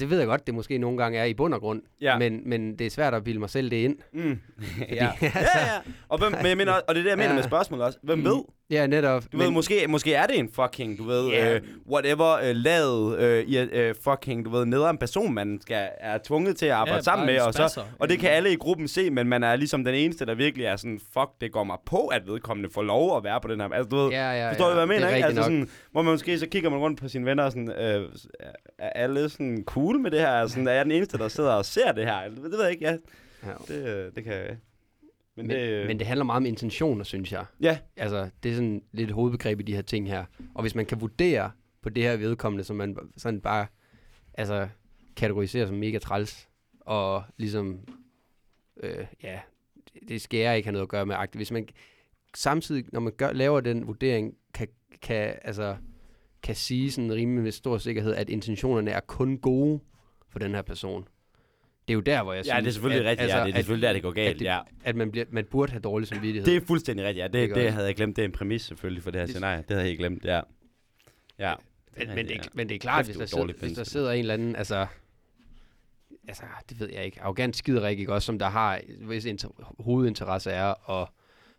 Det ved jeg godt, det måske nogle gange er i bund og grund, ja. men, men det er svært at bilde mig selv det ind. Mm. Fordi, ja. ja, ja. Og, hvem, men jeg mener, og det er det, jeg mener Ja. med spørgsmålet også. Hvem Mm. ved? Ja, netop. Du ved, måske, måske er det en fucking, du ved, yeah. uh, whatever, uh, lavet, uh, uh, fucking, du ved, nederen person, man skal, er tvunget til at arbejde Ja, sammen med, og, så, og det kan alle i gruppen se, men man er ligesom den eneste, der virkelig er sådan, fuck, det går mig på, at vedkommende får lov at være på den her, altså du ved, Ja, ja, Forstår du, ja, hvad jeg mener? Er Ikke? Altså nok. sådan, hvor man måske så kigger man rundt på sine venner og sådan, øh, er alle sådan cool med det her? Altså, sådan, er jeg den eneste, der sidder og ser det her? Det, ved jeg ikke, ja. Ja. Det, øh, det kan jeg. Men, Men, det, øh, men det handler meget om intentioner, synes jeg. Ja. Altså, det er sådan lidt et hovedbegreb i de her ting her. Og hvis man kan vurdere på det her vedkommende, som man sådan bare altså, kategoriserer som mega træls, og ligesom, øh, ja, det- det skal jeg ikke have noget at gøre med agtigt. Hvis man samtidig, når man gør, laver den vurdering, kan, kan, altså, kan sige sådan rimelig med stor sikkerhed, at intentionerne er kun gode for den her person. Det er jo der, hvor jeg ja, synes, det er selvfølgelig at, rigtigt, ja. Det er at- selvfølgelig der, det går at galt, det, ja. at man, bliver, man burde have dårlig samvittighed. Det er fuldstændig rigtigt, ja. Det, det også? havde jeg glemt. Det er en præmis selvfølgelig for det her Det- scenarie. Det havde jeg glemt, ja. Ja. men, men, det, ja. men det er klart, hvis der, er sidder, hvis der sidder en eller anden, altså, altså, det ved jeg ikke, arrogant skiderik, ikke også, som der har, hvis inter- hovedinteresse er at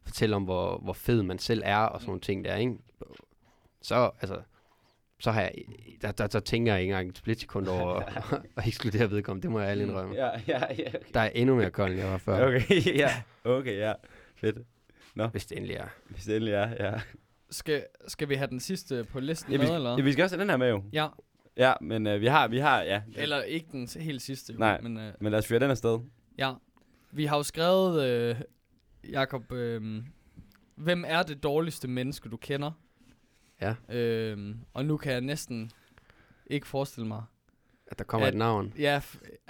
fortælle om, hvor, hvor fed man selv er, og sådan nogle ting der, ikke? Så, altså, så har jeg, der, der, der tænker jeg ikke engang et splitsekund over at, at ekskludere vedkommende, det må jeg ærligt indrømme. Ja, ja, ja. Okay. Der er endnu mere kold, end jeg var før, okay. Ja. Okay, ja. Fedt. hvis det endelig er. Hvis det endelig er, ja. Skal, skal vi have den sidste på listen Ja, med, vi, eller? ja, vi skal også have den her med jo. Ja, Ja, men øh, vi har, vi har, ja. eller ikke den helt sidste. jo, Nej. Men, øh, Men lad os fyre den afsted. ja. Vi har jo skrevet, øh, Jakob, øh, hvem er det dårligste menneske, du kender? Ja. Øh, og nu kan jeg næsten ikke forestille mig, At der kommer At- et navn. ja,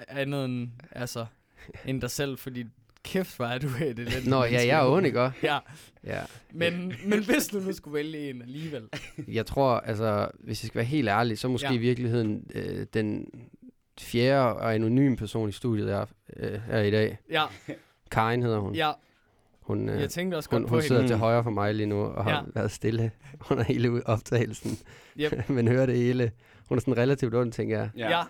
andet end, altså, end dig selv, fordi kæft, hvor er du et elendigt Nå, ja, jeg er ond, ikke? Ja, Ja. men, men hvis du nu skulle vælge en alligevel. Jeg tror, altså, hvis jeg skal være helt ærlig, så måske Ja. i virkeligheden øh, den fjerde og anonym person i studiet er, øh, er i dag. Ja, Karin hedder hun. ja, Hun, øh, jeg tænkte også godt hun, på hun sidder hende. til højre for mig lige nu og har Ja. været stille under hele optagelsen. Yep. Men hører det hele. Hun er sådan relativt ond, tænker jeg. Ja. ja.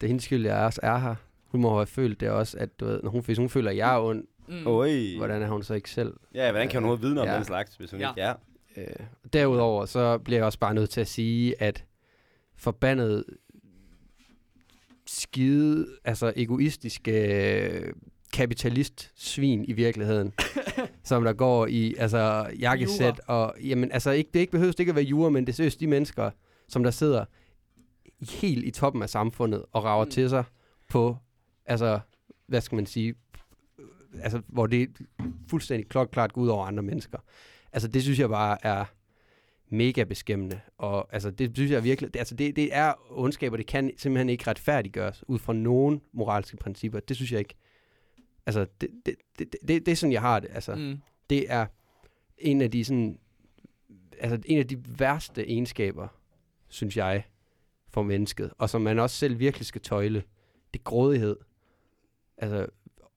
Det er hendes skyld, jeg også er her. Hun må have følt det også, at du ved, når hun, hvis hun føler, at jeg er ond, Mm. Oj. hvordan er hun så ikke selv? Ja, hvordan kan hun overhovedet vidne om Ja. den slags, hvis hun Ja. ikke er? Øh, derudover så bliver jeg også bare nødt til at sige, at forbandet skide, altså egoistiske øh, kapitalist-svin i virkeligheden, som der går i altså jakkesæt og, jamen altså ikke, det ikke behøves det ikke at være jure, men det er seriøst de mennesker, som der sidder helt i toppen af samfundet og rager mm. til sig på, altså, hvad skal man sige, altså, hvor det fuldstændig klokklart går ud over andre mennesker. Altså, det synes jeg bare er mega beskæmmende. Og altså, det synes jeg virkelig, det, altså, det, det er ondskab, og det kan simpelthen ikke retfærdiggøres ud fra nogen moralske principper. Det synes jeg ikke. Altså, det, det, det, det, det er sådan, jeg har det. Altså, mm. Det er en af de sådan, altså en af de værste egenskaber, synes jeg, for mennesket, og som man også selv virkelig skal tøjle, det er grådighed. Altså,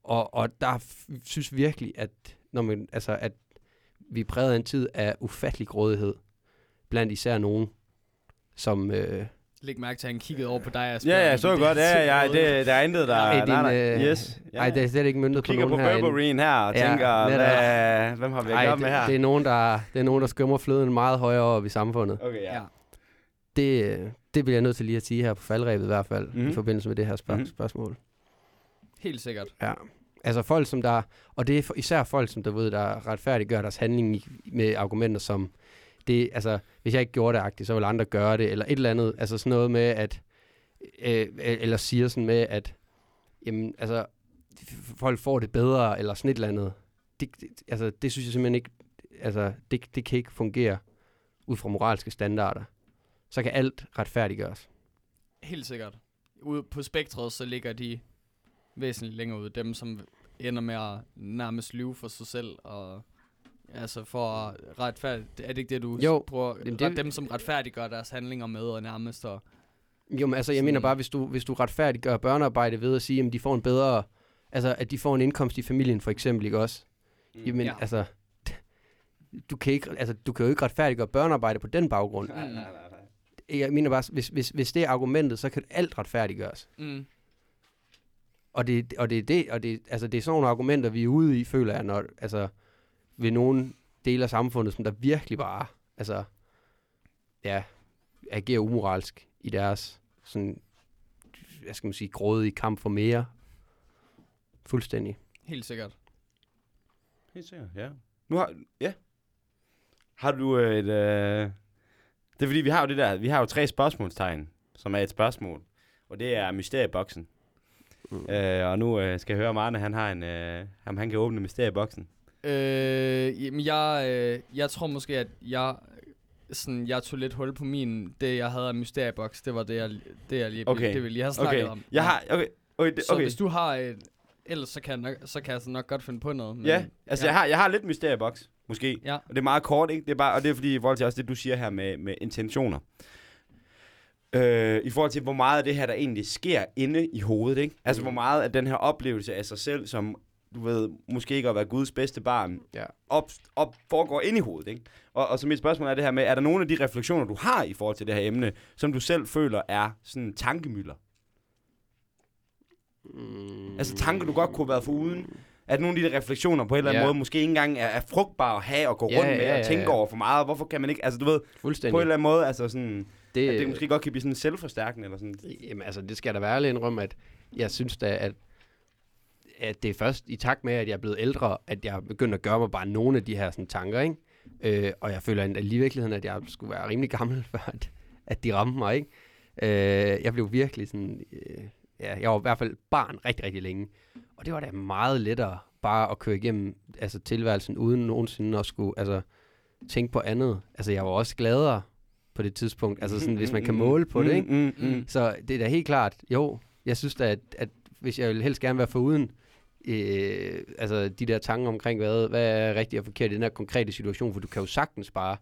og, og der synes virkelig, at når man, altså, at vi er præget af en tid af ufattelig grådighed, blandt især nogen, som... Øh, Læg mærke til, at han kiggede over på dig. og Ja, ja, så godt. Ja, ja, det, der er intet, der... er nej, nej. din, øh, Yes. Ja. Ej, det er slet ikke myndet på Kigger nogen på herinde. Burberryen her og Ja, tænker, hvad, hvem har vi Ej, gøre med her? det, er nogen, der, det er nogen, der skømmer fløden meget højere op i samfundet. Okay, ja. Ja. Det, øh, det bliver jeg nødt til lige at sige her på faldrebet i hvert fald, mm-hmm. Mhm. i forbindelse med det her spørg- Mhm. mm-hmm. spørgsmål. Helt sikkert. Ja. Altså folk, som der, og det er især folk, som der ved, der retfærdiggør deres handling med argumenter som, det, altså, hvis jeg ikke gjorde det agtigt, så ville andre gøre det, eller et eller andet, altså sådan noget med, at, øh, øh, eller siger sådan med, at, jamen, altså, folk får det bedre, eller sådan et eller andet. Det, det, altså, det synes jeg simpelthen ikke, altså, det, det kan ikke fungere ud fra moralske standarder. Så kan alt retfærdiggøres. Helt sikkert. Ude på spektret, så ligger de væsentligt længere ude. Dem, som ender med at nærmest lyve for sig selv. Og altså for at retfærdig... Er det ikke det, du Jo, prøver? jamen Det... Dem, som retfærdiggør deres handlinger med og nærmest. Og, Jo, men altså, jeg mener bare, hvis du, hvis du retfærdiggør børnearbejde ved at sige, at de får en bedre, altså, at de får en indkomst i familien, for eksempel, ikke også? Mm, Jamen, Ja. ja. altså, du kan, ikke, altså, du kan jo ikke retfærdiggøre børnearbejde på den baggrund. Nej, nej, nej, nej. Jeg mener bare, hvis, hvis, hvis det er argumentet, så kan alt retfærdiggøres. mm, Og det, og det er det, og det, altså, det er sådan nogle argumenter, vi er ude i, føler jeg, når, altså, ved nogle dele af samfundet, som der virkelig bare, altså, ja, agerer umoralsk i deres, sådan, hvad skal man sige, grådige kamp for mere. Fuldstændig. helt sikkert. Helt sikkert, ja. Nu har, ja. Har du øh, et, øh... Det er fordi, vi har jo det der, vi har jo tre spørgsmålstegn, som er et spørgsmål. Og det er mysterieboksen. Mm. Øh, og nu øh, skal jeg høre, om Arne, han har en, øh, ham, han kan åbne mysterieboksen. Øh, jamen, jeg, øh, jeg tror måske, at jeg, sådan, jeg tog lidt hul på min, det jeg havde af mysterieboks, det var det, jeg, det, jeg lige, Okay. det vil jeg have snakket Okay, om. jeg har, okay, okay, det, Så okay. hvis du har et, ellers så kan, jeg nok, så kan jeg så nok godt finde på noget. Men, Ja, altså Jeg, har, jeg har lidt mysterieboks, måske. Ja. Og det er meget kort, ikke? Det er bare, og det er fordi, i forhold til også det, du siger her med, med intentioner. Øh, I forhold til, hvor meget af det her, der egentlig sker inde i hovedet, ikke? Altså, Mm. hvor meget af den her oplevelse af sig selv, som, du ved, måske ikke at være Guds bedste barn, Ja. op, op, foregår inde i hovedet, ikke? Og, og så mit spørgsmål er det her med, er der nogle af de refleksioner, du har i forhold til det her emne, som du selv føler er sådan tankemøller? Mm. Altså tanker, du godt kunne været for uden. At nogle af de refleksioner på en eller anden Ja. måde måske ikke engang er, er frugtbare at have og gå Ja, rundt med ja, og ja, tænke ja. over for meget. Hvorfor kan man ikke, altså du ved, på en eller anden måde, altså sådan, det, at det måske godt kan blive sådan selvforstærkende eller sådan. Jamen altså, det skal da være ærlig indrømme, at jeg synes da, at, at det er først i takt med, at jeg er blevet ældre, at jeg er begyndt at gøre mig bare nogle af de her sådan, tanker, ikke? Øh, og jeg føler i virkeligheden, at jeg skulle være rimelig gammel, før at, at de ramte mig, ikke? Øh, jeg blev virkelig sådan... Øh, ja, jeg var i hvert fald barn rigtig, rigtig længe. Og det var da meget lettere bare at køre igennem altså, tilværelsen, uden nogensinde at skulle altså, tænke på andet. Altså, jeg var også gladere på det tidspunkt, altså sådan, hvis man kan måle på det, ikke? Mm, mm, mm. Så det er da helt klart, jo, jeg synes da, at, at hvis jeg vil helst gerne være foruden øh, altså de der tanker omkring, hvad, hvad er rigtigt og forkert i den her konkrete situation, for du kan jo sagtens bare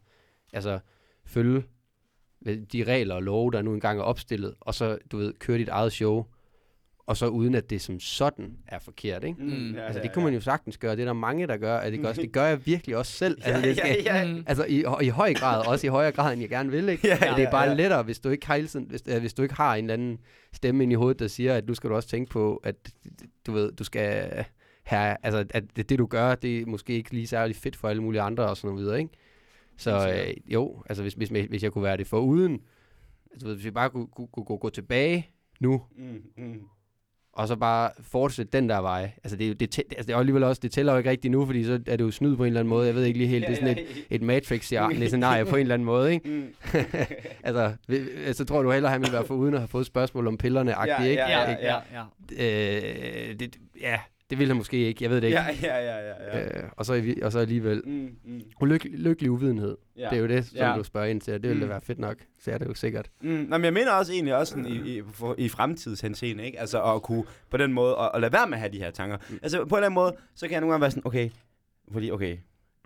altså, følge de regler og love, der nu engang er opstillet, og så, du ved, køre dit eget show, og så uden at det som sådan er forkert, ikke? Mm. ja, Altså, ja, det kunne man jo sagtens gøre. Det er der mange, der gør. At det, gør, det gør jeg virkelig også selv. Ja, altså, det ja, ja. Mm. Altså i, i høj grad, også i højere grad, end jeg gerne vil, ikke? Ja, Men det er ja, bare ja. lettere, hvis du ikke har hele tiden, hvis, øh, hvis du ikke har en eller anden stemme ind i hovedet, der siger, at nu skal du også tænke på, at du ved, du skal have, altså, at det, det du gør, det er måske ikke lige særlig fedt for alle mulige andre og sådan noget videre, ikke? Så øh, jo, altså hvis, hvis, hvis jeg kunne være det for uden, altså, hvis vi bare kunne, kunne, kunne, kunne gå tilbage nu, Mm, mm. Og så bare fortsætte den der vej. Altså det, det, altså det er alligevel også, det tæller jo ikke rigtigt nu, fordi så er det jo snyd på en eller anden måde. Jeg ved ikke lige helt, det er sådan et, et Matrix-scenarie på en eller anden måde, ikke? Mm. altså, så tror du hellere, han vil være for uden at have fået spørgsmål om pillerne, Ja, ja, ikke? Ja, ja, ja, ja. Øh, det, ja, det vil han måske ikke, jeg ved det ikke. Ja, ja, ja, ja. ja. Øh, og, så, og så alligevel, Mm, mm. ulykkelig, lykkelig uvidenhed. Ja. Det er jo det, som Ja. du spørger ind til, det ville Mm. være fedt nok. Så er det jo sikkert. Mm, nå, men jeg mener også egentlig også sådan i, i, for, i fremtidshenseende, ikke? Altså at kunne på den måde, at, at lade være med at have de her tanker. Mm. Altså på en eller anden måde, så kan jeg nogle gange være sådan, okay, fordi okay,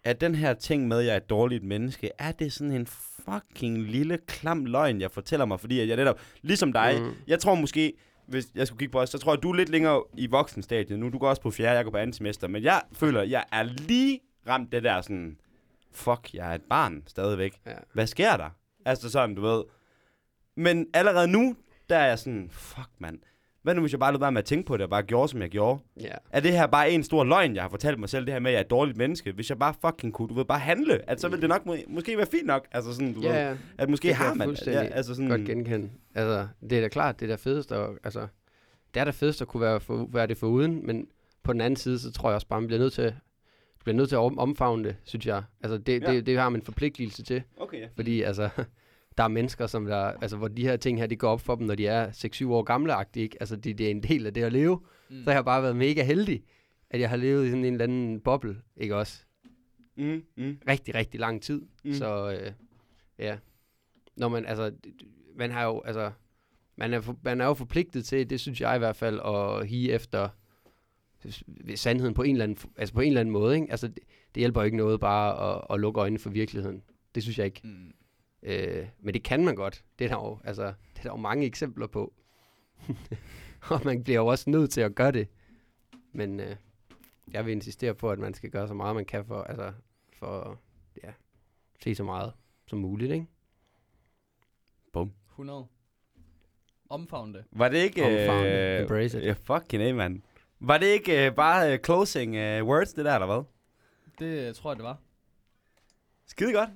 er den her ting med, at jeg er et dårligt menneske, er det sådan en fucking lille klam løgn, jeg fortæller mig, fordi at jeg netop, ligesom dig, mm. jeg tror måske, hvis jeg skulle kigge på os, så tror jeg, du er lidt længere i voksenstadiet nu. Du går også på fjerde, jeg går på andet semester, men jeg føler, jeg er lige ramt det der sådan, fuck, jeg er et barn stadigvæk. Ja. Hvad sker der? Altså sådan, du ved. Men allerede nu, der er jeg sådan, fuck mand. Hvad nu, hvis jeg bare lød være med at tænke på det, og bare gjorde, som jeg gjorde? Ja. Er det her bare en stor løgn, jeg har fortalt mig selv, det her med, at jeg er et dårligt menneske? Hvis jeg bare fucking kunne, du ved, bare handle, at så ville det nok må, måske være fint nok. Altså sådan, du ved, Ja, ja. at måske det har man ja, altså sådan, godt genkende. Altså, det er da klart, det er da fedest, og, altså, det er da fedest at kunne være, for, være det for uden, men på den anden side, så tror jeg også bare, man bliver nødt til, bliver nødt til at om, omfavne det, synes jeg. Altså, det, ja. det, det har man en forpligtelse til, Okay, ja. fordi altså, der er mennesker, som der, altså, hvor de her ting her, de går op for dem, når de er 6-7 år gamle ikke? Altså, det, det er en del af det at leve. Mm. Så har jeg bare været mega heldig, at jeg har levet i sådan en eller anden boble, ikke også? Mm, mm. rigtig, rigtig lang tid. Mm. Så øh, ja, når man, altså, man har jo, altså, man er, for, man er jo forpligtet til, det synes jeg i hvert fald, at hige efter sandheden på en eller anden, altså på en eller anden måde, ikke? Altså, det, det hjælper jo ikke noget bare at, at lukke øjnene for virkeligheden. Det synes jeg ikke. Mm. Øh, men det kan man godt. Det er der jo, altså, det er der jo mange eksempler på. og man bliver jo også nødt til at gøre det. Men øh, jeg vil insistere på, at man skal gøre så meget, man kan for, altså, for ja, se så meget som muligt, ikke? 100. Omfavn det. Var det ikke... Omfavne det. Embrace it. Ja, fucking A, man. Var det ikke uh, bare uh, closing uh, words, det der, eller hvad? Det tror jeg, det var. Skide godt.